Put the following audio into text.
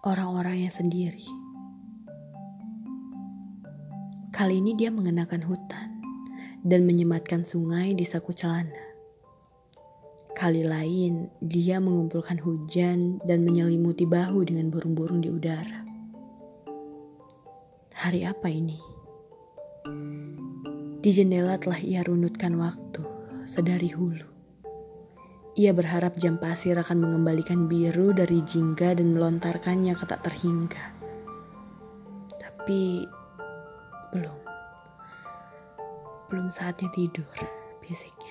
orang-orangnya sendiri. Kali ini dia mengenakan hutan dan menyematkan sungai di saku celana. Kali lain, dia mengumpulkan hujan dan menyelimuti bahu dengan burung-burung di udara. Hari apa ini? Di jendela telah ia runutkan waktu sedari hulu. Ia berharap jam pasir akan mengembalikan biru dari jingga dan melontarkannya ke tak terhingga. Tapi belum. Belum saatnya tidur, fisiknya.